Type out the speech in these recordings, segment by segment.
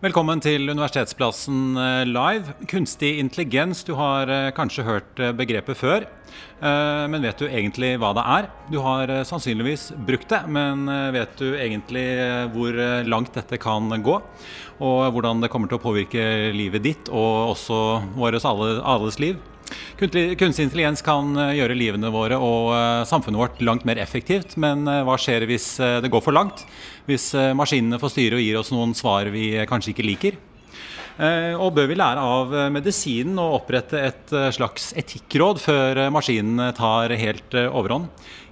Velkommen til Universitetsplassen eh, live. Kunstig intelligens, du har eh, kanskje hørt eh, begrepet før. Men vet du egentlig hva det er? Du har sannsynligvis brukt det, men vet du egentlig hvor langt dette kan gå? Og hvordan det kommer til å påvirke livet ditt, og også våres alle, alles liv? Kunstig intelligens kan gjøre livene våre og samfunnet vårt langt mer effektivt, men hva skjer hvis det går for langt? hvis eh, maskinene får styre og gir oss noen svar vi kanskje ikke liker. Eh, og bør vi lære av eh, medisinen og opprette et slags etikkråd før maskinene tar helt overhånd?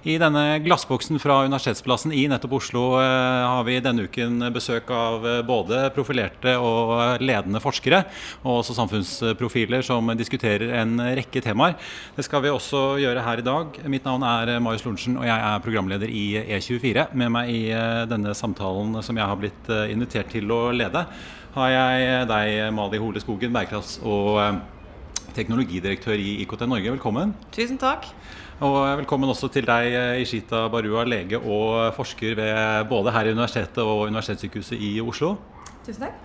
I denne glassboksen fra Universitetsplassen i nettopp Oslo har vi denne uken besøk av både profilerte og ledende forskere, og også samfunnsprofiler som diskuterer en rekke temaer. Det skal vi også gjøre her i dag. Mitt navn er Marius Lorentzen, og jeg er programleder i E24. Med meg i denne samtalen som jeg har blitt invitert til å lede, har jeg deg, Mali Hole Skogen, bærekrafts- og teknologidirektør i IKT Norge. Velkommen. Tusen takk. Og velkommen også til deg, Ishita Barua, lege og forsker ved både her i universitetet og Universitetssykehuset i Oslo. Tusen takk.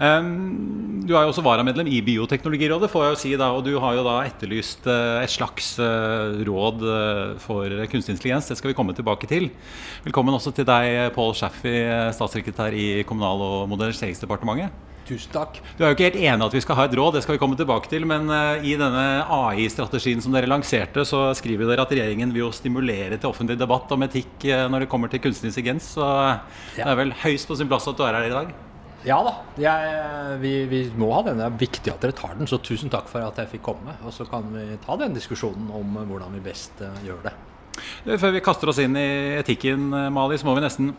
Um, du er jo også varamedlem i Bioteknologirådet, får jeg jo si da, og du har jo da etterlyst uh, et slags uh, råd uh, for kunstig intelligens. Det skal vi komme tilbake til. Velkommen også til deg, Pål Schaffi, statssekretær i Kommunal- og moderniseringsdepartementet. Tusen takk. Du er jo ikke helt enig at vi skal ha et råd, det skal vi komme tilbake til. Men uh, i denne AI-strategien som dere lanserte, så skriver dere at regjeringen vil jo stimulere til offentlig debatt om etikk uh, når det kommer til kunstig intelligens. Så ja. det er vel høyst på sin plass at du er her i dag? Ja da. Jeg, vi, vi, må ha den. Det er viktig at dere tar den. Så tusen takk for at jeg fikk komme. Og så kan vi ta den diskusjonen om hvordan vi best gjør det. Før vi kaster oss inn i etikken, Mali, så må vi nesten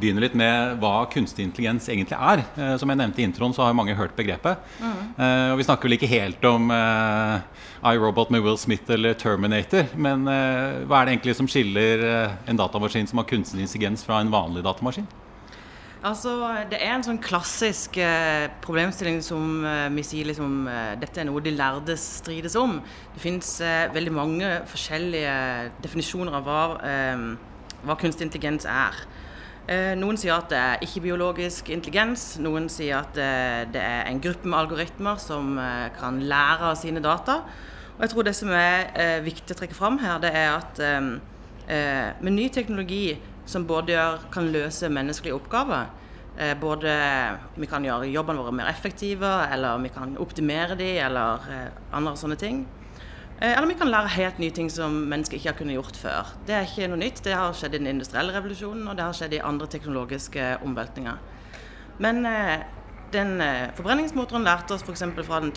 begynne litt med hva kunstig intelligens egentlig er. Eh, som jeg nevnte i introen, så har mange hørt begrepet. Mm. Eh, og vi snakker vel ikke helt om uh, iRobot med Will Smith eller Terminator. Men uh, hva er det egentlig som skiller eh, en datamaskin som har kunstig intelligens fra en vanlig datamaskin? Altså, Det er en sånn klassisk eh, problemstilling som eh, vi sier liksom, eh, dette er noe de lærde strides om. Det finnes eh, veldig mange forskjellige definisjoner av hva, hva kunstig intelligens er. Eh, noen sier at det er ikke-biologisk intelligens. Noen sier at det, er en gruppe med algoritmer som eh, kan lære av sine data. Og jeg tror det som er eh, viktig å trekke fram her, det er at eh, eh, med ny teknologi som både gjør, kan løse menneskelige oppgaver eh, både Vi kan gjøre jobbene våre mer effektive, eller vi kan optimere de, eller andre sånne ting. Eh, eller vi kan lære helt nye ting som mennesker ikke har kunnet gjort før. Det er ikke noe nytt. Det har skjedd i den industrielle revolusjonen, og det har skjedd i andre teknologiske omveltninger. Men eh, den eh, forbrenningsmotoren lærte oss f.eks. Fra, den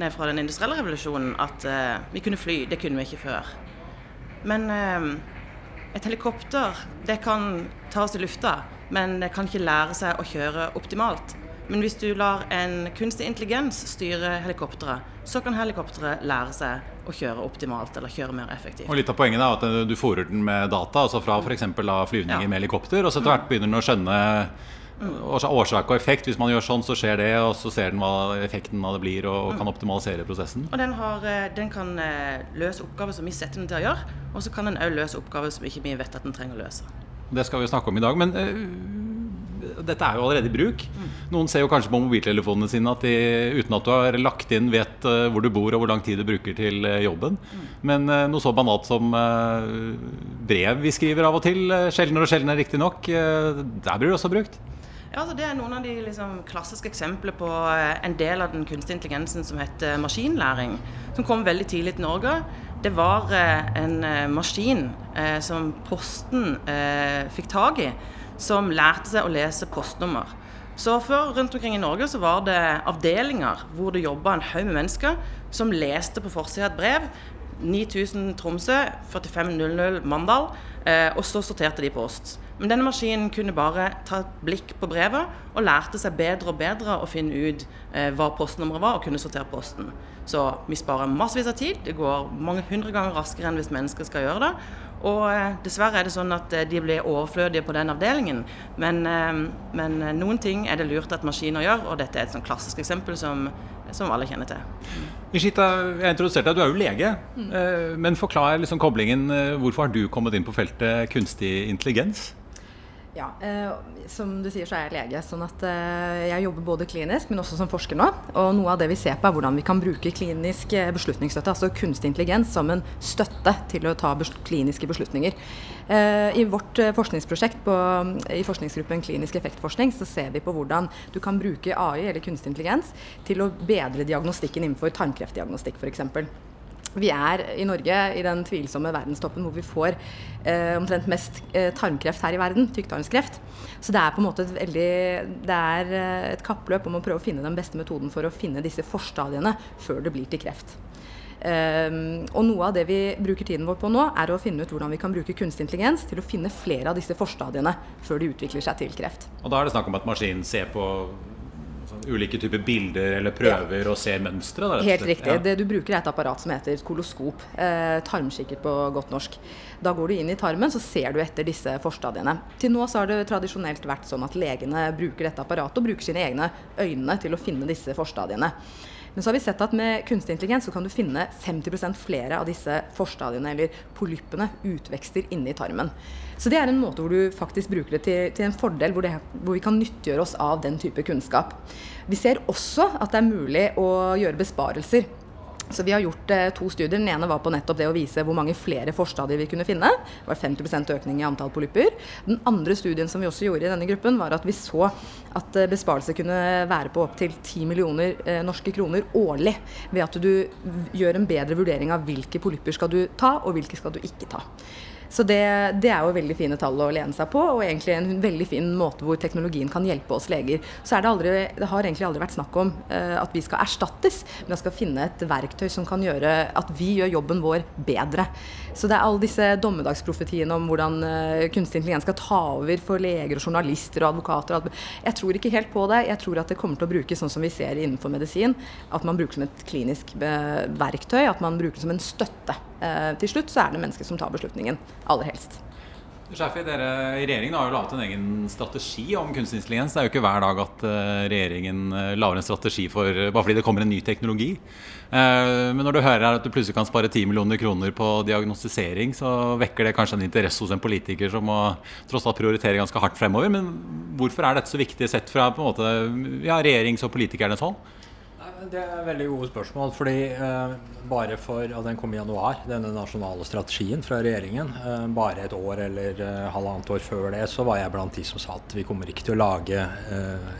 nei, fra den industrielle revolusjonen at eh, vi kunne fly. Det kunne vi ikke før. Men eh, et helikopter det kan tas i lufta, men det kan ikke lære seg å kjøre optimalt. Men hvis du lar en kunstig intelligens styre helikopteret, så kan helikopteret lære seg å kjøre optimalt eller kjøre mer effektivt. Og Litt av poenget er at du fòrer den med data, altså fra f.eks. flyvninger ja. med helikopter, og så etter hvert begynner den å skjønne årsak og effekt. Hvis man gjør sånn, så skjer det, og så ser den hva effekten av det blir, og kan optimalisere prosessen. Og den, har, eh, den kan eh, løse oppgaver som vi setter den til å gjøre, og så kan den òg løse oppgaver som ikke vi vet at den trenger å løse. Det skal vi snakke om i dag. men uh, dette er jo allerede i bruk. Noen ser jo kanskje på mobiltelefonene sine at de uten at du har lagt inn, vet uh, hvor du bor og hvor lang tid du bruker til uh, jobben. Men uh, noe så banalt som brev vi skriver av og til, sjeldnere og sjeldnere riktignok, der blir det også brukt. Ja, altså Det er noen av de liksom, klassiske eksemplene på en del av den kunstige intelligensen som heter maskinlæring, som kom veldig tidlig til Norge. Det var en maskin som Posten fikk tak i som lærte seg å lese postnummer. Så før rundt omkring i Norge så var det avdelinger hvor det jobba en haug med mennesker som leste på forsida et brev. 9000 Tromsø, 4500 Mandal, eh, og så sorterte de post. Men denne maskinen kunne bare ta et blikk på brevet og lærte seg bedre og bedre å finne ut eh, hva postnummeret var, og kunne sortere posten. Så vi sparer massevis av tid. Det går mange hundre ganger raskere enn hvis mennesker skal gjøre det. Og eh, dessverre er det sånn at eh, de blir overflødige på den avdelingen. Men, eh, men noen ting er det lurt at maskiner gjør, og dette er et sånn klassisk eksempel som, som alle kjenner til. Ishita, jeg introduserte deg, du er jo lege. Mm. Men forklar liksom koblingen. Hvorfor har du kommet inn på feltet kunstig intelligens? Ja, eh, Som du sier, så er jeg lege. sånn at eh, Jeg jobber både klinisk, men også som forsker nå. Og noe av det vi ser på, er hvordan vi kan bruke klinisk eh, beslutningsstøtte, altså kunstig intelligens, som en støtte til å ta bes kliniske beslutninger. Eh, I vårt eh, forskningsprosjekt på, i forskningsgruppen klinisk effektforskning så ser vi på hvordan du kan bruke AI eller kunstig intelligens til å bedre diagnostikken innenfor tarmkreftdiagnostikk f.eks. Vi er i Norge i den tvilsomme verdenstoppen hvor vi får eh, omtrent mest eh, tarmkreft her i verden, tykktarmskreft. Så det er på en måte et veldig Det er eh, et kappløp om å prøve å finne den beste metoden for å finne disse forstadiene før det blir til kreft. Um, og noe av det vi bruker tiden vår på nå, er å finne ut hvordan vi kan bruke kunstig intelligens til å finne flere av disse forstadiene før de utvikler seg til kreft. Og da er det snakk om at maskinen ser på ulike typer bilder eller prøver ja. og ser mønstre? Helt riktig. Ja. Det du bruker er et apparat som heter koloskop. Eh, tarmkikkert på godt norsk. Da går du inn i tarmen, så ser du etter disse forstadiene. Til nå så har det tradisjonelt vært sånn at legene bruker dette apparatet og bruker sine egne øyne til å finne disse forstadiene. Men så har vi sett at med kunstig intelligens så kan du finne 50% flere av disse forstadiene eller polyppene, utvekster, inni tarmen. Så det er en måte hvor du faktisk bruker det til, til en fordel, hvor, det, hvor vi kan nyttiggjøre oss av den type kunnskap. Vi ser også at det er mulig å gjøre besparelser. Så vi har gjort eh, to studier. Den ene var på nettopp det å vise hvor mange flere forstadier vi kunne finne. Det var 50% økning i antall polypper. Den andre studien som vi også gjorde i denne gruppen, var at vi så at eh, besparelser kunne være på opptil 10 millioner eh, norske kroner årlig. Ved at du gjør en bedre vurdering av hvilke polypper skal du ta, og hvilke skal du ikke ta. Så det, det, er jo veldig fine tall å lene seg på, og egentlig en veldig fin måte hvor teknologien kan hjelpe oss leger. Så det, aldri, det har egentlig aldri vært snakk om uh, at vi skal erstattes, men vi skal finne et verktøy som kan gjøre at vi gjør jobben vår bedre. Så det er alle disse dommedagsprofetiene om hvordan uh, kunstig intelligens skal ta over for leger og journalister og advokater. Jeg tror ikke helt på det. Jeg tror at det kommer til å brukes sånn som vi ser innenfor medisin. At man bruker som et klinisk uh, verktøy, at man bruker som en støtte. Eh, til slutt så er det mennesket som tar beslutningen, aller helst. Sjefi, dere i regjeringen har jo laget en egen strategi om kunstig intelligens. Det er jo ikke hver dag at uh, regjeringen uh, lager en strategi for, uh, bare fordi det kommer en ny teknologi. men når du hører at du plutselig kan spare 10 millioner kroner på diagnostisering, så vekker det kanskje en interesse hos en politiker som må tross alt prioritere ganske hardt fremover. Men hvorfor er dette så viktig sett fra på en måte, ja, regjerings- og politikernes hold? Det er veldig gode spørsmål. fordi eh, bare for at Den kom i januar, denne nasjonale strategien fra regjeringen. Eh, bare et år eller eh, halvannet år før det så var jeg blant de som sa at vi kommer ikke til å lage eh,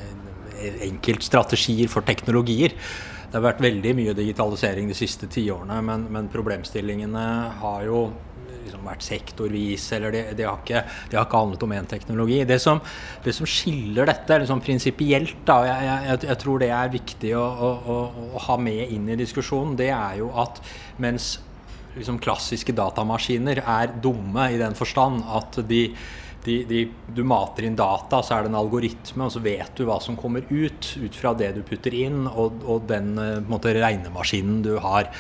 enkeltstrategier for teknologier. Det har vært veldig mye digitalisering de siste tiårene, men, men problemstillingene har jo vært sektorvis, eller det, det, har ikke, det, har ikke, handlet om én teknologi. Det som, det som, skiller dette liksom prinsipielt, da, jeg, jeg, jeg, tror det er viktig å, å, å, å, ha med inn i diskusjonen, det er jo at mens liksom, klassiske datamaskiner er dumme i den forstand at de de, de, du mater inn data, så er det en algoritme, og så vet du hva som kommer ut ut fra det du putter inn, og, og den eh, måte, regnemaskinen du har.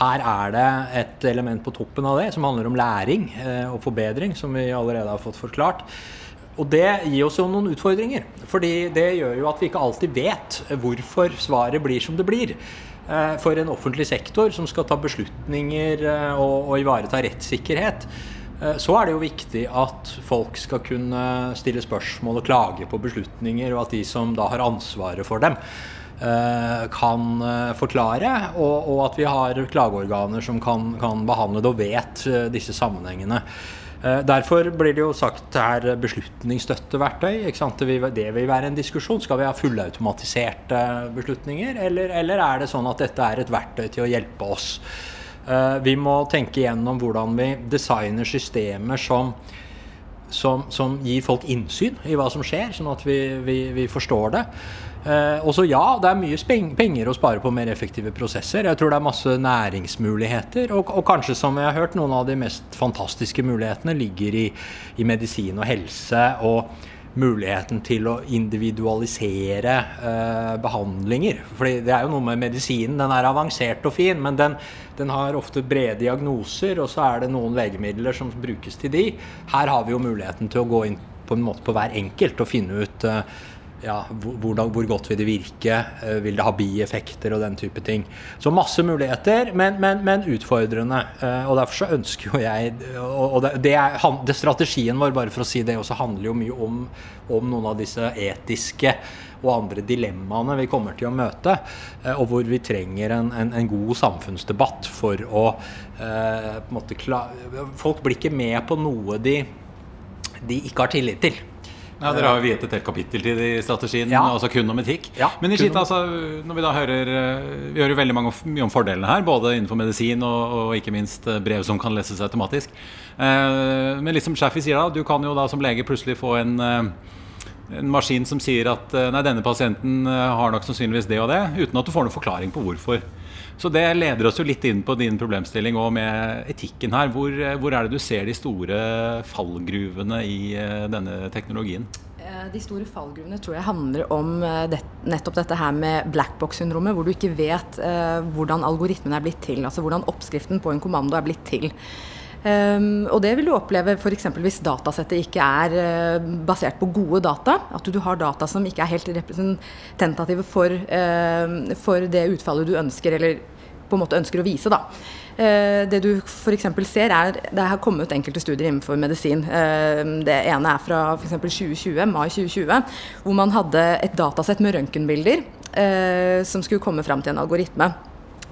Her er det et element på toppen av det som handler om læring eh, og forbedring, som vi allerede har fått forklart. Og det gir oss jo noen utfordringer. fordi det gjør jo at vi ikke alltid vet hvorfor svaret blir som det blir. Eh, for en offentlig sektor som skal ta beslutninger eh, og, og ivareta rettssikkerhet, så er det jo viktig at folk skal kunne stille spørsmål og klage på beslutninger, og at de som da har ansvaret for dem, Eh, kan eh, forklare, og, at vi har klageorganer som kan, kan behandle det og vet eh, disse sammenhengene. Derfor blir det jo sagt her beslutningsstøtteverktøy. Det vil, det, vil, være en diskusjon. Skal vi ha fullautomatiserte beslutninger, eller, eller, er det sånn at dette er et verktøy til å hjelpe oss? Vi må tenke igjennom hvordan vi designer systemer som, som, som gir folk innsyn i hva som skjer, sånn at vi, vi, vi forstår det. Eh, og så ja, det er mye penger å spare på mer effektive prosesser. Jeg tror det er masse næringsmuligheter. Og, og kanskje, som jeg har hørt, noen av de mest fantastiske mulighetene ligger i, i medisin og helse. og muligheten til å individualisere eh, behandlinger. Fordi det er jo noe med medisinen. Den er avansert og fin, men den, den, har ofte brede diagnoser, og så er det noen legemidler som brukes til de. Her har vi jo muligheten til å gå inn på en måte på hver enkelt og finne ut eh, ja, hvor, hvor, godt vil det virke? Eh, vil det ha bieffekter og den type ting? Så masse muligheter, men, men, men utfordrende. Eh, og derfor så ønsker jo jeg Og det, er, det strategien vår, bare for å si det også, handler jo mye om, om noen av disse etiske og andre dilemmaene vi kommer til å møte, eh, og hvor vi trenger en, en, en god samfunnsdebatt for å på en måte klare Folk blir ikke med på noe de, de ikke har tillit til. Ja, Dere har jo viet et helt kapittel til i strategien, ja. altså kun om etikk. Ja, Men Nishita, altså, når vi da hører eh, Vi hører veldig mange, mye om fordelene her, både innenfor medisin og, og ikke minst eh, brev som kan leses automatisk. Eh, men liksom Shaffi sier da, du kan jo da som lege plutselig få en en maskin som sier at nei, denne pasienten har nok sannsynligvis det og det, uten at du får noen forklaring på hvorfor. Så det leder oss jo litt inn på din problemstilling og med etikken her. Hvor, hvor er det du ser de store fallgruvene i eh, denne teknologien? Eh, de store fallgruvene tror jeg handler om eh, det, nettopp dette her med blackbox-syndromet, hvor du ikke vet eh, hvordan algoritmen er blitt til. Altså hvordan oppskriften på en kommando er blitt til. Um, og det vil du oppleve f.eks. hvis datasettet ikke er uh, basert på gode data. At du, har data som ikke er helt representative for, uh, for, det utfallet du ønsker, eller på en måte ønsker å vise. da. Uh, det du f.eks. ser er Det har kommet enkelte studier innenfor medisin. det ene er fra f.eks. 2020, mai 2020, hvor man hadde et datasett med røntgenbilder som skulle komme fram til en algoritme.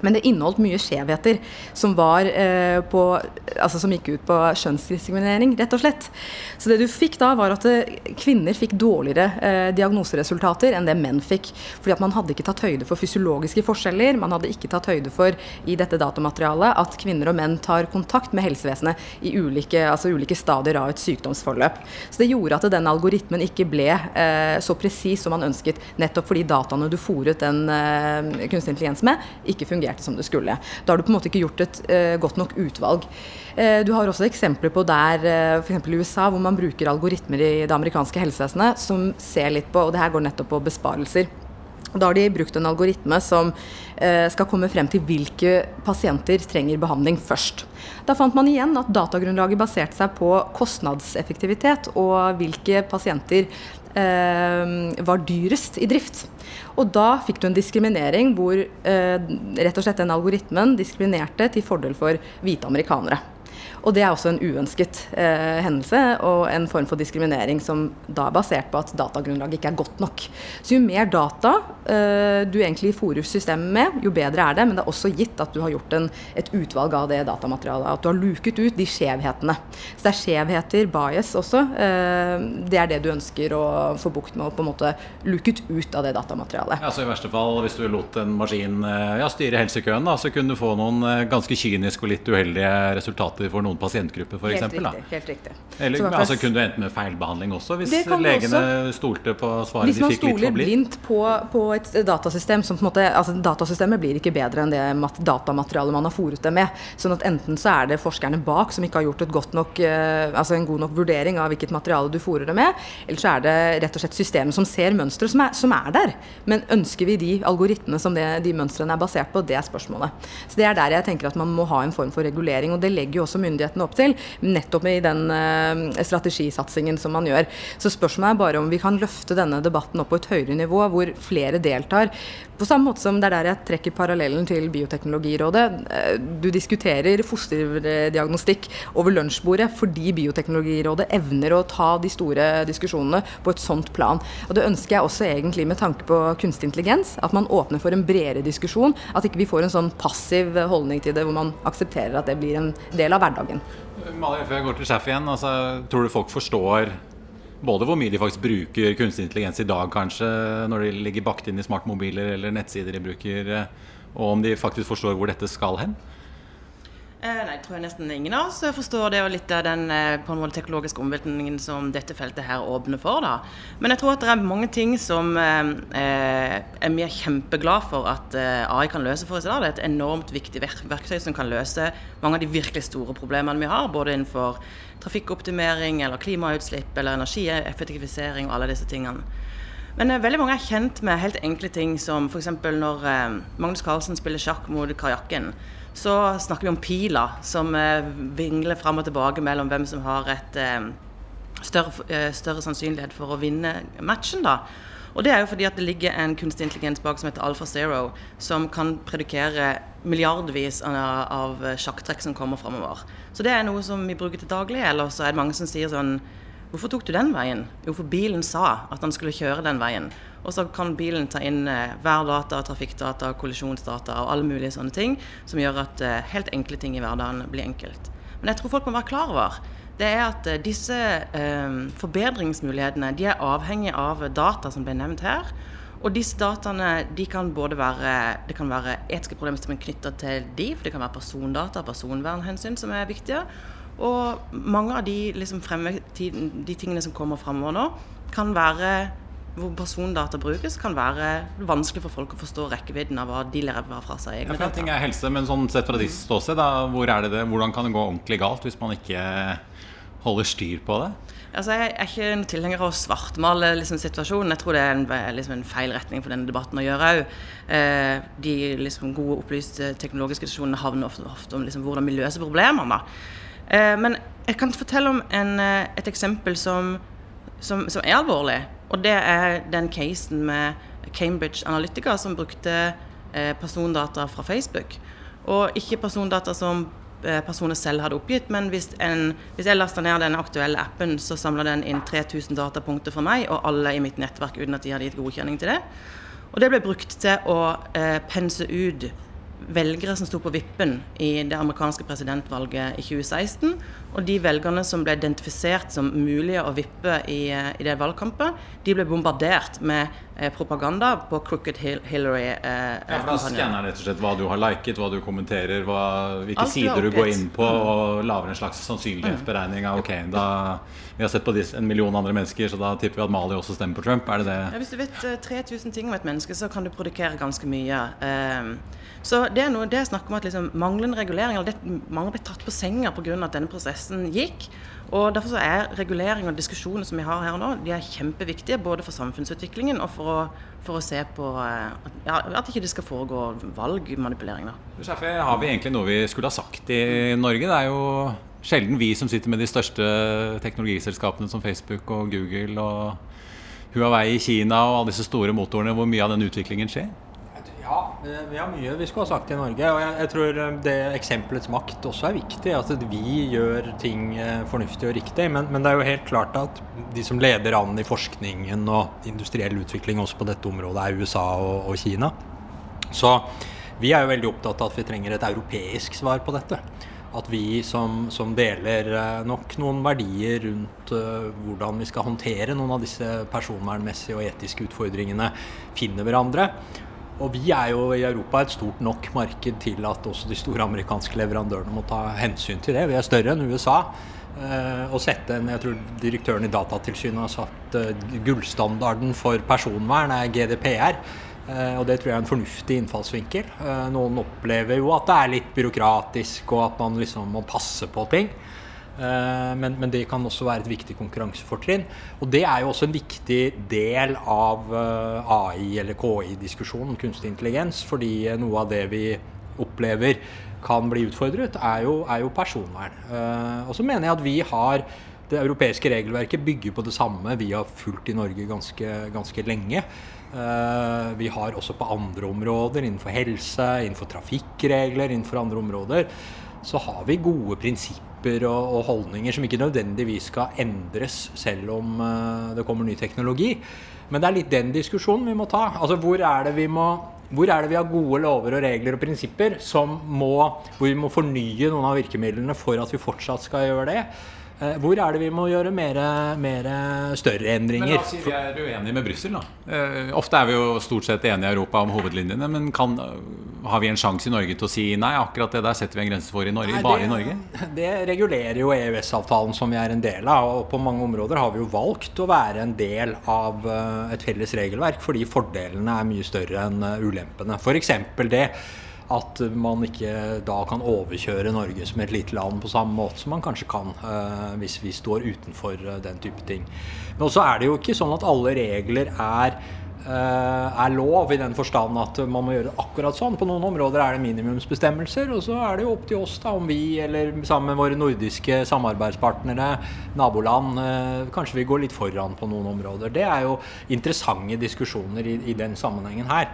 Men det inneholdt mye skjevheter som, var, eh, på, altså som gikk ut på kjønnsdiskriminering, rett og slett. Så det du fikk da, var at eh, kvinner fikk dårligere eh, diagnoseresultater enn det menn fikk. Fordi at man hadde ikke tatt høyde for fysiologiske forskjeller. Man hadde ikke tatt høyde for i dette datamaterialet at kvinner og menn tar kontakt med helsevesenet i ulike, altså ulike stadier av et sykdomsforløp. Så det gjorde at den algoritmen ikke ble eh, så presis som man ønsket, nettopp fordi dataene du fòret den eh, kunstig intelligens med, ikke fungerte fungerte som det skulle. Da har du på en måte ikke gjort et uh, godt nok utvalg. Uh, du har også eksempler på der uh, f.eks. i USA, hvor man bruker algoritmer i det amerikanske helsevesenet som ser litt på Og det her går nettopp på besparelser. Da har de brukt en algoritme som eh, skal komme frem til hvilke pasienter trenger behandling først. Da fant man igjen at datagrunnlaget baserte seg på kostnadseffektivitet og hvilke pasienter eh, var dyrest i drift. Og da fikk du en diskriminering hvor eh, rett og slett den algoritmen diskriminerte til fordel for hvite amerikanere. Og det er også en uønsket eh, hendelse og en form for diskriminering som da er basert på at datagrunnlaget ikke er godt nok. Så jo mer data eh, du egentlig fòrer systemet med, jo bedre er det. Men det er også gitt at du har gjort en, et utvalg av det datamaterialet. At du har luket ut de skjevhetene. Så det er skjevheter, bias også. Eh, det er det du ønsker å få bukt med, og på en måte luket ut av det datamaterialet. Ja, så I verste fall, hvis du lot en maskin eh, ja, styre helsekøen, da, så kunne du få noen eh, ganske kyniske og litt uheldige resultater for noen pasientgrupper, f.eks. Helt, riktig, helt riktig. Eller altså, kunne du endt med feilbehandling også, hvis legene også. stolte på svaret de fikk litt for blidt? Hvis man stoler blindt på, på, et datasystem som på en måte altså Datasystemet blir ikke bedre enn det datamaterialet man har fòret det med. sånn at enten så er det forskerne bak som ikke har gjort et godt nok, eh, altså en god nok vurdering av hvilket materiale du fòrer det med, eller så er det rett og slett systemet som ser mønstre som, som, er der. Men ønsker vi de algoritmene som det, de mønstrene er basert på, det er spørsmålet. Så Det er der jeg tenker at man må ha en form for regulering. og Det legger jo også myndighetene opp til, nettopp i den uh, strategisatsingen som man gjør. Så spørsmålet er bare om vi kan løfte denne debatten opp på et høyere nivå, hvor flere deltar. På samme måte som det er der jeg trekker parallellen til Bioteknologirådet. Eh, du diskuterer fosterdiagnostikk over lunsjbordet fordi Bioteknologirådet evner å ta de store diskusjonene på et sånt plan. Og Det ønsker jeg også egentlig med tanke på kunstig intelligens. At man åpner for en bredere diskusjon. At ikke vi får en sånn passiv holdning til det hvor man aksepterer at det blir en del av hverdagen. Malin, før jeg går til sjef igjen, altså, tror du folk forstår både hvor mye de faktisk bruker kunstig intelligens i dag, kanskje, når de ligger bakt inn i smartmobiler eller nettsider de bruker, eh, og om de faktisk forstår hvor dette skal hen? Eh, nei, tror jeg nesten ingen av oss forstår det, og litt av den eh, på en måte teknologiske omveltningen som dette feltet her åpner for. da. Men jeg tror at det er mange ting som eh, eh vi er kjempeglad for at eh, AI kan løse for oss i dag. Det er et enormt viktig verktøy som kan løse mange av de virkelig store problemene vi har, både innenfor trafikkoptimering eller klimautslipp eller energieffektivisering og alle disse tingene. Men eh, veldig mange er kjent med helt enkle ting som f.eks. når Magnus Carlsen spiller sjakk mot kajakken så snakker vi om pila som eh, vingler fram og tilbake mellom hvem som har et eh, større, eh, større, sannsynlighet for å vinne matchen. da. Og det er jo fordi at det ligger en kunstig intelligens bak som heter Alpha Zero, som kan predikere milliardvis av sjakktrekk som kommer framover. Så det er noe som vi bruker til daglig. Eller så er det mange som sier sånn Hvorfor tok du den veien? Jo, for bilen sa at han skulle kjøre den veien. Og så kan bilen ta inn eh, værdata, trafikkdata, kollisjonsdata og alle mulige sånne ting som gjør at eh, helt enkle ting i hverdagen blir enkelt. Men jeg tror folk må være klar over det er at eh, disse eh, forbedringsmulighetene de er avhengig av data som ble nevnt her. Og disse dataene de kan både være, det kan være etiske problemstillinger knytta til de, for det kan være persondata, personvernhensyn som er viktige. Og mange av de, liksom de tingene som kommer fremover nå, kan være hvor persondata brukes, kan være vanskelig for folk å forstå rekkevidden av hva de lever fra seg. egne ja, ting er helse, men sånn sett fra ditt ståsted, hvor det, hvordan kan det gå ordentlig galt hvis man ikke holder styr på det? Altså, jeg er ikke en tilhenger av å svartmale liksom, situasjonen. Jeg tror det er en, liksom, en, feil retning for denne debatten å gjøre òg. Eh, de liksom, gode, opplyste teknologiske diskusjonene havner ofte, ofte om liksom, hvordan vi løser problemene. Men jeg kan fortelle om en, eh, et eksempel som, som, som er alvorlig. Og det er den casen med Cambridge Analytica som brukte eh, persondata fra Facebook. Og ikke persondata som eh, personer selv hadde oppgitt, men hvis, en, hvis jeg lasta ned den aktuelle appen, så samla den inn 3000 datapunkter fra meg og alle i mitt nettverk uten at de hadde gitt godkjenning til det. Og det ble brukt til å eh, pense ut velgere som sto på vippen i det amerikanske presidentvalget i 2016. Og de velgerne som ble identifisert som mulige å vippe i, eh, i det valgkampet, de ble bombardert med eh, propaganda på Crooked Hillary. Eh, ja, for Da skanner rett og slett hva du har liket, hva du kommenterer, hva, hvilke sider du går inn på, mm. og lager en slags sannsynlighetsberegning av ok, da vi har sett på en million andre mennesker, så da tipper vi at Mali også stemmer på Trump. Er det det? Ja, hvis du vet 3000 ting om et menneske, så kan du produkere ganske mye. Um, så det er noe det er snakk om at liksom, manglende regulering eller det, Mange ble tatt på senga pga. at denne prosessen gikk. Og Derfor så er regulering og diskusjoner som vi har her nå, de er kjempeviktige. Både for samfunnsutviklingen og for å, for å se på at, ja, at ikke det skal foregå valgmanipulering. Da. Har vi egentlig noe vi skulle ha sagt i Norge? Det er jo sjelden vi som sitter med de største teknologiselskapene som Facebook og Google og Huawei i Kina og alle disse store motorene, hvor mye av den utviklingen skjer? Ja, vi har mye vi skulle ha sagt i Norge. Og jeg, jeg, tror eh, det eksempelets makt også er viktig. At vi gjør ting eh, fornuftig og riktig. Men, men, det er jo helt klart at de som leder an i forskningen og industriell utvikling også på dette området, er USA og, og Kina. Så vi er jo veldig opptatt av at vi trenger et europeisk svar på dette. At vi som, som deler eh, nok noen verdier rundt uh, hvordan vi skal håndtere noen av disse personvernmessige og etiske utfordringene, finner hverandre. Og vi er jo i Europa et stort nok marked til at også de store amerikanske leverandørene må ta hensyn til det. Vi er større enn USA. Uh, og sette en, jeg tror Direktøren i Datatilsynet har satt uh, gullstandarden for personvern er GDPR. Uh, og det tror jeg er en fornuftig innfallsvinkel. noen opplever jo at det er litt byråkratisk, og at man liksom må passe på ting. Eh, men, men, det kan også være et viktig konkurransefortrinn. Og det er jo også en viktig del av eh, AI- eller KI-diskusjonen, kunstig intelligens. Fordi noe av det vi opplever kan bli utfordret, er jo, er jo personvern. Eh, og så mener jeg at vi har det europeiske regelverket bygger på det samme vi har fulgt i Norge ganske, ganske lenge. vi har også på andre områder, innenfor helse, innenfor trafikkregler, innenfor andre områder, så har vi gode prinsipper og, og, holdninger som ikke nødvendigvis skal endres selv om uh, det kommer ny teknologi. Men det er litt den diskusjonen vi må ta. Altså hvor er det vi må hvor er det vi har gode lover og regler og prinsipper som må, hvor vi må fornye noen av virkemidlene for at vi fortsatt skal gjøre det? Eh, hvor er det vi må gjøre mer, mer større endringer? Men la oss si vi er uenige med Brussel. Eh, ofte er vi jo stort sett enige i Europa om hovedlinjene. Men kan, har vi en sjanse i Norge til å si nei, akkurat det der setter vi en grense for i Norge, nei, bare i Norge? Det regulerer jo EØS-avtalen som vi er en del av. Og på mange områder har vi jo valgt å være en del av eh, et felles regelverk fordi fordelene er mye større enn eh, ulempene. F.eks. det at man ikke da kan overkjøre Norge som et lite land på samme måte som man kanskje kan uh, hvis vi står utenfor uh, den type ting. Men også er det jo ikke sånn at alle regler er er lov, i den forstand at man må gjøre akkurat sånn. På noen områder er det minimumsbestemmelser, og så er det jo opp til oss da om vi, eller sammen med våre nordiske samarbeidspartnere, naboland, kanskje vi går litt foran på noen områder. Det er jo interessante diskusjoner i, i den sammenhengen her.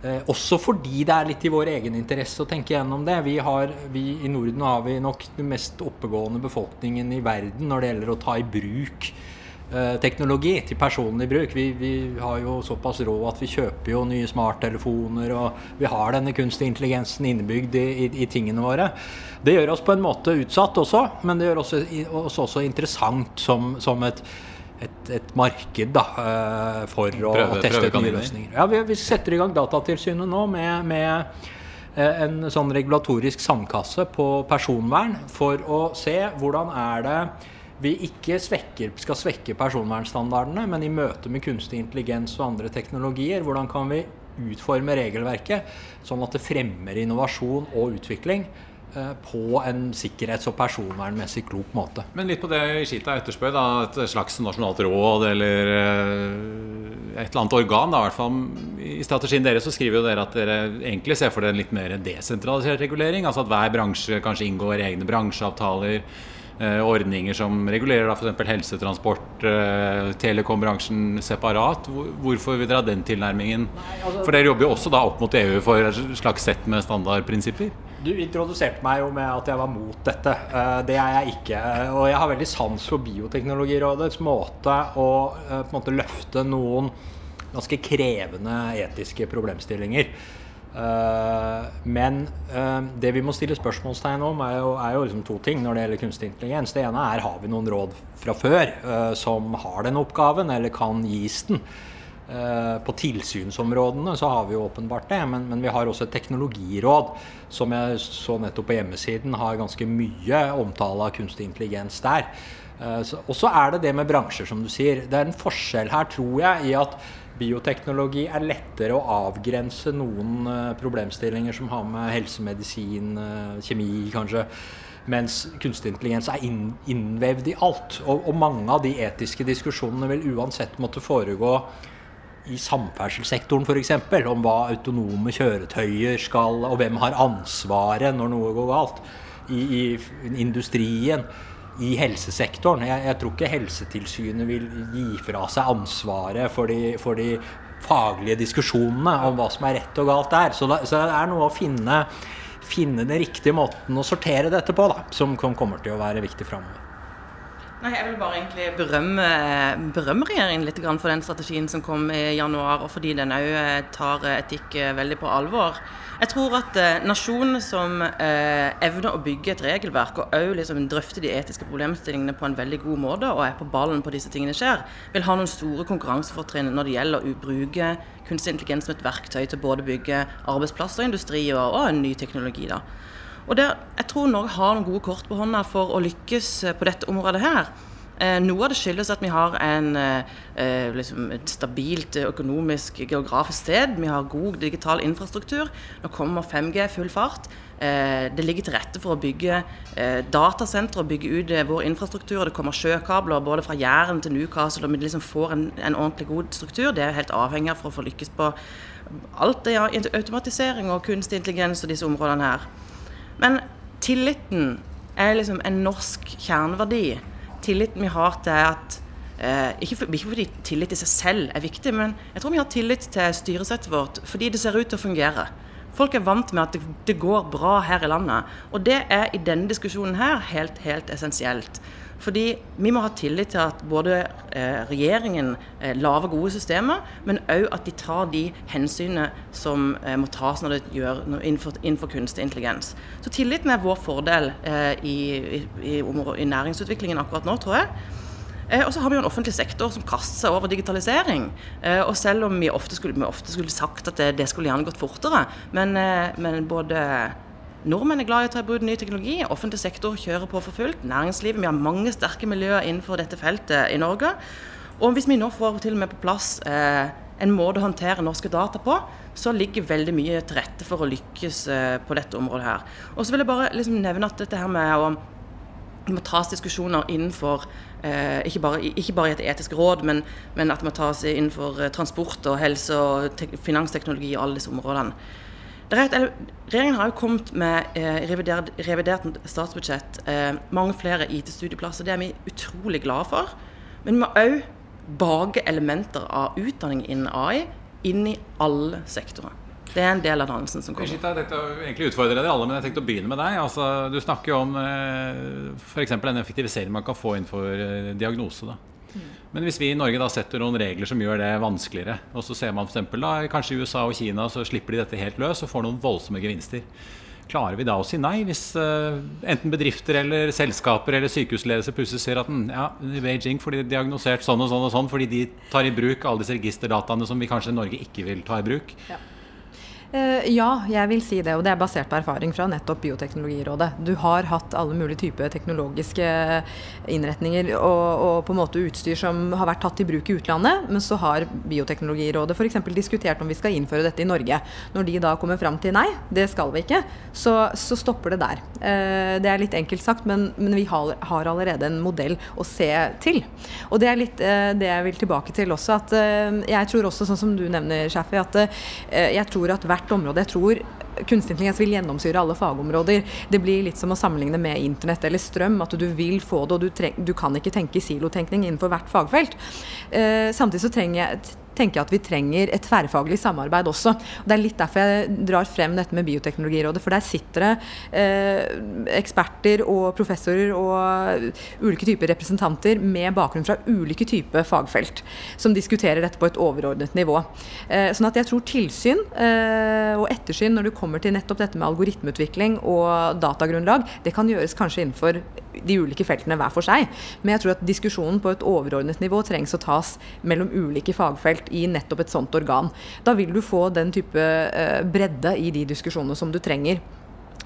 Eh, også fordi det er litt i vår egen interesse å tenke gjennom det. Vi har, vi, I Norden har vi nok den mest oppegående befolkningen i verden når det gjelder å ta i bruk eh, teknologi til personlig bruk. Vi, vi, har jo såpass råd at vi kjøper jo nye smarttelefoner, og vi har denne kunstig intelligensen innebygd i, i, i, tingene våre. Det gjør oss på en måte utsatt også, men det gjør oss også, også interessant som, som et et, et, marked da, eh, for å, prøve, å teste nye løsninger. Ja, vi, vi, setter i gang Datatilsynet nå med, med, eh, en sånn regulatorisk sandkasse på personvern for å se hvordan er det vi ikke svekker, skal svekke personvernstandardene, men i møte med kunstig intelligens og andre teknologier, hvordan kan vi utforme regelverket sånn at det fremmer innovasjon og utvikling på en sikkerhets- og personvernmessig klok måte. Men litt på det Ishita etterspør, da, et slags nasjonalt råd eller eh, et eller annet organ. Da, i hvert fall I strategien deres så skriver jo dere at dere egentlig ser for dere en litt mer desentralisert regulering. Altså at hver bransje kanskje inngår egne bransjeavtaler. Eh, ordninger som regulerer da f.eks. helsetransport, eh, telekombransjen separat. Hvorfor vil dere ha den tilnærmingen? Altså, for dere jobber jo også da opp mot EU for et slags sett med standardprinsipper? Du introduserte meg jo med at jeg var mot dette. Eh, det er jeg ikke. Og jeg har veldig sans for Bioteknologirådets måte å eh, måte løfte noen ganske krevende etiske problemstillinger. Eh, men det vi må stille spørsmålstegn om, er jo, er jo liksom to ting når det gjelder kunstig intelligens. Det ene er har vi noen råd fra før som har den oppgaven, eller kan gis den. Eh, på tilsynsområdene så har vi jo åpenbart det, men, men, vi har også et teknologiråd som jeg så nettopp på hjemmesiden har ganske mye omtale av kunstig intelligens der. Eh, og så er det det med bransjer, som du sier. Det er en forskjell her, tror jeg, i at bioteknologi er lettere å avgrense noen eh, problemstillinger som har med helsemedisin, kjemi kanskje. Mens kunstig intelligens er innvevd i alt. Og, og mange av de etiske diskusjonene vil uansett måtte foregå i samferdselssektoren f.eks. Om hva autonome kjøretøyer skal Og hvem har ansvaret når noe går galt. I, i industrien. I helsesektoren. Jeg, jeg, tror ikke Helsetilsynet vil gi fra seg ansvaret for de, for de faglige diskusjonene om hva som er rett og galt der. Så, da, så det er noe å finne, finne den riktige måten å sortere dette på, da, som kommer til å være viktig framover. Nei, Jeg vil bare egentlig berømme, berømme regjeringen litt for den strategien som kom i januar, og fordi den òg eh, tar etikk eh, veldig på alvor. Jeg tror at nasjonen som eh, evner å bygge et regelverk, og òg liksom drøfte de etiske problemstillingene på en veldig god måte, og er på ballen på disse tingene skjer, vil ha noen store konkurransefortrinn når det gjelder å bruke kunstig intelligens som et verktøy til både bygge arbeidsplasser, industri og, og ny teknologi. da. Og der, Jeg tror Norge har noen gode kort på hånda for å lykkes eh, på dette området her. Eh, noe av det skyldes at vi har en, eh, liksom et stabilt økonomisk, geografisk sted. Vi har god digital infrastruktur. Nå kommer 5G full fart. Det ligger til rette for å bygge datasentre og bygge ut vår infrastruktur. Det kommer sjøkabler både fra Jæren til Newcastle, og vi liksom får en, en, ordentlig god struktur. Det er helt avhengig av for å få lykkes på alt det ja, automatisering og kunstig intelligens og disse områdene her. Men tilliten er liksom en norsk kjerneverdi. Tilliten vi har til at eh, ikke, for, ikke, fordi tillit i seg selv er viktig, men jeg tror vi har tillit til styresettet vårt fordi det ser ut til å fungere. Folk er vant med at det, det går bra her i landet. Og det er i denne diskusjonen her helt, helt essensielt. Fordi vi må ha tillit til at både eh, regjeringen eh, lager gode systemer, men òg at de tar de hensynene som eh, må tas når det gjør innenfor, innenfor, kunstig intelligens. Så tilliten er vår fordel i, i, i, næringsutviklingen akkurat nå, tror jeg. Og så har vi jo en offentlig sektor som kaster seg over digitalisering. Og selv om vi ofte skulle, vi ofte skulle sagt at det, det, skulle gjerne gått fortere, men, men både Nordmenn er glad i å ta i bruk ny teknologi. Offentlig sektor kjører på for fullt. Næringslivet. Vi har mange sterke miljøer innenfor dette feltet i Norge. Og hvis vi nå får til og med på plass eh, en måte å håndtere norske data på, så ligger veldig mye til rette for å lykkes eh, på dette området her. Og så vil jeg bare liksom nevne at dette her med å det må tas diskusjoner innenfor eh, ikke, bare, ikke, bare, i et etisk råd, men, men at det må tas innenfor transport og helse og finansteknologi og alle disse områdene. Et, regjeringen har jo kommet med eh, revidert, revidert, statsbudsjett eh, mange flere IT-studieplasser. Det er vi utrolig glade for. Men vi må òg bake elementer av utdanning innen AI inn i alle sektorer. Det er en del av dannelsen som kommer. Jeg tenkte å egentlig utfordre deg alle, men jeg tenkte å begynne med deg. Altså, du snakker jo om eh, f.eks. den effektiviseringen man kan få innenfor eh, diagnose. Da. Men hvis vi i Norge da setter noen regler som gjør det vanskeligere, og så ser man f.eks. kanskje i USA og Kina så slipper de dette helt løs og får noen voldsomme gevinster. Klarer vi da å si nei, hvis uh, enten bedrifter eller selskaper eller sykehusledelse plutselig ser at mm, ja, Beijing får de diagnosert sånn og sånn og sånn fordi de tar i bruk alle disse registerdataene som vi kanskje i Norge ikke vil ta i bruk? Ja. Uh, ja, jeg vil si det. Og det er basert på erfaring fra nettopp Bioteknologirådet. Du har hatt alle mulige typer teknologiske innretninger og, og, på en måte utstyr som har vært tatt i bruk i utlandet, men så har Bioteknologirådet f.eks. diskutert om vi skal innføre dette i Norge. Når de da kommer fram til nei, det skal vi ikke, så, så stopper det der. Uh, det er litt enkelt sagt, men, men vi har, har, allerede en modell å se til. Og det er litt uh, det jeg vil tilbake til også, at jeg tror også, sånn som du nevner, Shafi, at jeg tror at hvert hvert område. Jeg tror kunstig intelligens vil gjennomsyre alle fagområder. Det blir litt som å sammenligne med internett eller strøm. At du vil få det, og du, du kan ikke tenke silotenkning innenfor hvert fagfelt. Eh, samtidig så trenger jeg tenker jeg at vi trenger et tverrfaglig samarbeid også. Og det er litt derfor jeg drar frem dette med Bioteknologirådet. For der sitter det eh, eksperter og professorer og ulike typer representanter med bakgrunn fra ulike typer fagfelt, som diskuterer dette på et overordnet nivå. Eh, sånn at jeg tror tilsyn eh, og ettersyn når det kommer til nettopp dette med algoritmeutvikling og datagrunnlag, det kan gjøres kanskje innenfor de ulike feltene hver for seg. Men jeg tror at diskusjonen på et overordnet nivå trengs å tas mellom ulike fagfelt i nettopp et sånt organ. Da vil du få den type eh, bredde i de diskusjonene som du trenger.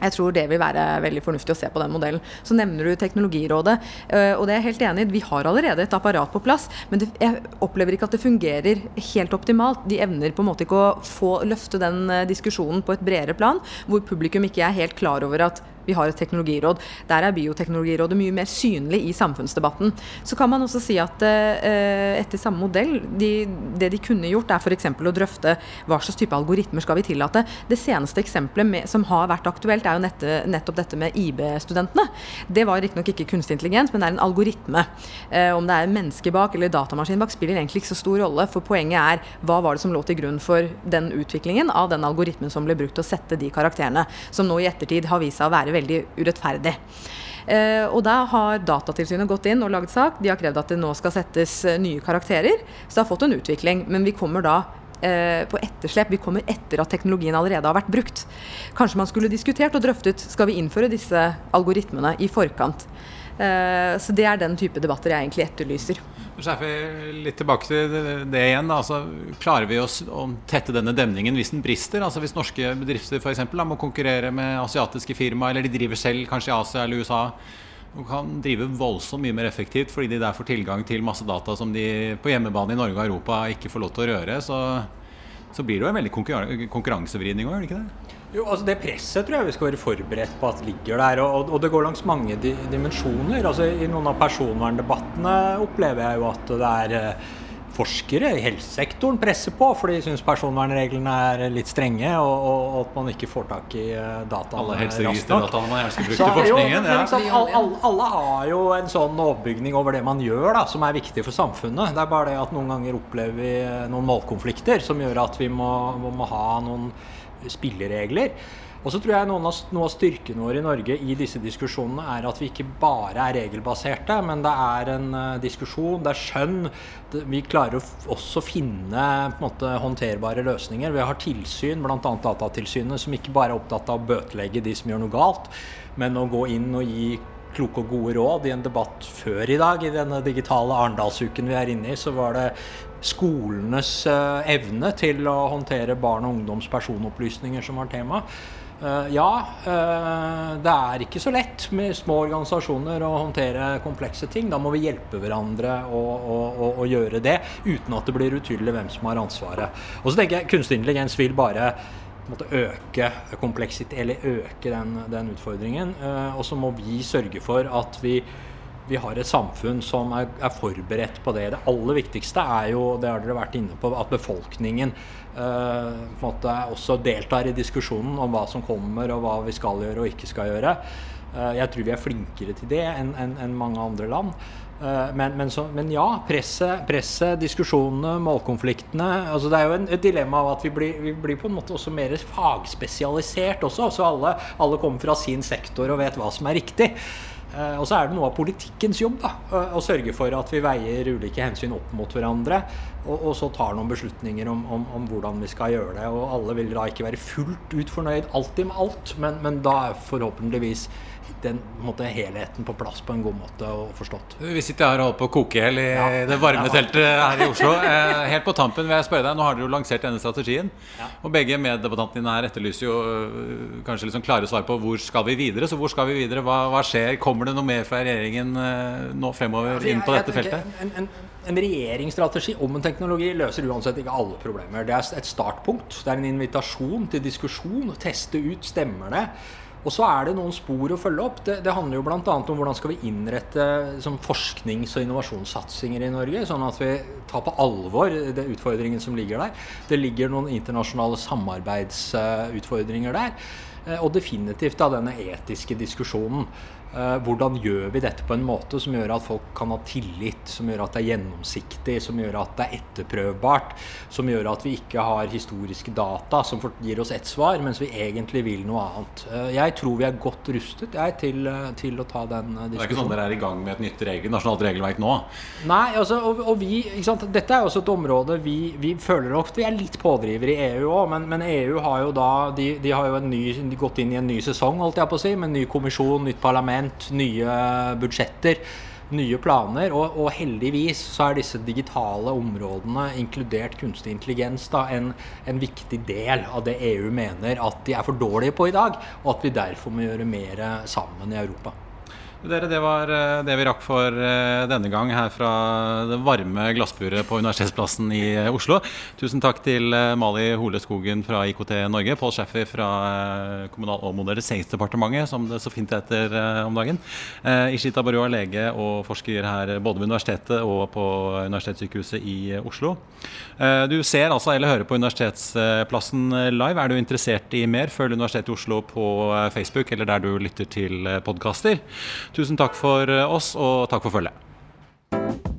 Jeg tror det vil være veldig fornuftig å se på den modellen. Så nevner du Teknologirådet, eh, og det er jeg helt enig i. Vi har allerede et apparat på plass, men jeg opplever ikke at det fungerer helt optimalt. De evner på en måte ikke å få løfte den eh, diskusjonen på et bredere plan, hvor publikum ikke er helt klar over at vi har et teknologiråd. Der er Bioteknologirådet mye mer synlig i samfunnsdebatten. Så kan man også si at eh, etter samme modell, de, det de kunne gjort, er f.eks. å drøfte hva slags type algoritmer skal vi tillate. Det seneste eksempelet med, som har vært aktuelt, er jo nette, nettopp dette med IB-studentene. Det var riktignok ikke kunstig intelligens, men det er en algoritme. Eh, om det er menneske bak eller datamaskin bak, spiller egentlig ikke så stor rolle. For poenget er hva var det som lå til grunn for den utviklingen av den algoritmen som ble brukt til å sette de karakterene, som nå i ettertid har vist seg å være veldig urettferdig. Eh, og da har Datatilsynet gått inn og laget sak. De har krevd at det nå skal settes eh, nye karakterer. Så det har fått en utvikling. Men vi kommer da eh, på etterslep. Vi kommer etter at teknologien allerede har vært brukt. Kanskje man skulle diskutert og drøftet skal vi innføre disse algoritmene i forkant. Eh, så det er den type debatter jeg egentlig etterlyser. Sjefe, litt tilbake til det igjen. Altså, klarer vi oss å tette denne demningen hvis den brister? Altså Hvis norske bedrifter for eksempel, da, må konkurrere med asiatiske firma, eller de driver selv kanskje i Asia eller USA, og kan drive voldsomt mye mer effektivt fordi de der får tilgang til masse data som de på hjemmebane i Norge og Europa ikke får lov til å røre, så, så blir det jo en veldig konkurransevridning òg, gjør det ikke det? Jo, altså Det presset tror jeg vi skal være forberedt på at ligger der. Og, og det går langs mange di dimensjoner. Altså I noen av personverndebattene opplever jeg jo at det er eh, forskere i helsesektoren presser på, for de syns personvernreglene er litt strenge, og, og, at man ikke får tak i data. dataene Alle helseregisterdataene man gjerne skal bruke til forskningen. Jo, liksom, alle, alle, alle, har jo en sånn overbygning over det man gjør, da, som er viktig for samfunnet. Det er bare det at noen ganger opplever vi noen målkonflikter som gjør at vi må, må ha noen spilleregler. Og så tror jeg noen av, Noe av styrken vår i Norge i disse diskusjonene er at vi ikke bare er regelbaserte, men det er en uh, diskusjon, det er skjønn. Det, vi klarer også å finne på en måte, håndterbare løsninger. Vi har tilsyn, bl.a. Datatilsynet, som ikke bare er opptatt av å bøtelegge de som gjør noe galt, men å gå inn og gi kloke og gode råd. I en debatt før i dag, i denne digitale Arendalsuken vi er inne i, så var det skolenes uh, evne til å håndtere barn og ungdoms personopplysninger som var tema. Uh, ja, uh, det er ikke så lett med små organisasjoner å håndtere komplekse ting. Da må vi hjelpe hverandre å, å, å, gjøre det, uten at det blir utydelig hvem som har ansvaret. Og så tenker jeg Kunstig intelligens vil bare måtte øke kompleksitet, eller øke den, den utfordringen. Og så må vi sørge for at vi, vi har et samfunn som er, er, forberedt på det. Det aller viktigste er jo, det har dere vært inne på, at befolkningen eh, på måte også deltar i diskusjonen om hva som kommer, og hva vi skal gjøre og ikke skal gjøre. Eh, jeg tror vi er flinkere til det enn en, en mange andre land. Eh, men, men, så, men, ja, presset, presset, diskusjonene, målkonfliktene altså Det er jo en, et dilemma av at vi blir, vi blir, på en måte også mer fagspesialisert også. Så alle, alle, kommer fra sin sektor og vet hva som er riktig. Eh, og så er det noe av politikkens jobb da, å sørge for at vi veier ulike hensyn opp mot hverandre. Og, og så tar noen beslutninger om, om, om, hvordan vi skal gjøre det. Og alle vil da ikke være fullt ut fornøyd alltid med alt, men, men da forhåpentligvis den måte, helheten på plass på en god måte og forstått. Vi sitter her og holder på å koke i hjel i ja. det varme teltet her i Oslo. Eh, helt på tampen vil jeg spørre deg, Nå har dere jo lansert denne strategien. Ja. Og begge meddebattantene dine her etterlyser jo øh, kanskje liksom klare svar på hvor skal vi videre. Så hvor skal vi videre? Hva, hva skjer? Kommer det noe mer fra regjeringen øh, nå fremover altså, inn på dette feltet? En, en, en regjeringsstrategi om en teknologi løser uansett ikke alle problemer. Det er et startpunkt. Det er en invitasjon til diskusjon. Teste ut stemmer det. Og så er det noen spor å følge opp. Det, det handler jo bl.a. om hvordan skal vi innrette som forsknings- og innovasjonssatsinger i Norge, sånn at vi tar på alvor de utfordringen som ligger der. Det ligger noen internasjonale samarbeidsutfordringer der. Eh, og definitivt da denne etiske diskusjonen. Eh, hvordan gjør vi dette på en måte som gjør at folk kan ha tillit, som gjør at det er gjennomsiktig, som gjør at det er etterprøvbart, som gjør at vi ikke har historiske data som gir oss ett svar, mens vi egentlig vil noe annet. Eh, jeg tror vi er godt rustet jeg, til, eh, til, å ta den diskusjonen. Det er ikke sånn dere er i gang med et nytt regel, nasjonalt regelverk nå? Nei, altså, og, og vi, dette er også et område vi, vi føler ofte vi er litt pådrivere i EU òg, men, men, EU har jo da de, de har jo ny, gått inn i en ny sesong, holdt jeg på å si, med en ny kommisjon, nytt parlament parlament, nye budsjetter, nye planer. Og, og, heldigvis så er disse digitale områdene, inkludert kunstig intelligens, da, en, en, viktig del av det EU mener at de er for dårlige på i dag, og at vi derfor må gjøre mer sammen i Europa. Dere, det var eh, det vi rakk for eh, denne gang her fra det varme glassburet på Universitetsplassen i eh, Oslo. Tusen takk til Mali Hole Skogen fra IKT Norge, Pål Schæffer fra Kommunal- og moderniseringsdepartementet, som det så fint heter om dagen. Ishita Barua, lege og forsker her både ved universitetet og på Universitetssykehuset i Oslo. Du ser altså eller hører på Universitetsplassen live. Er du interessert i mer, følg Universitetet i Oslo på Facebook eller der du lytter til podkaster. Tusen takk for eh, oss, og takk for følget.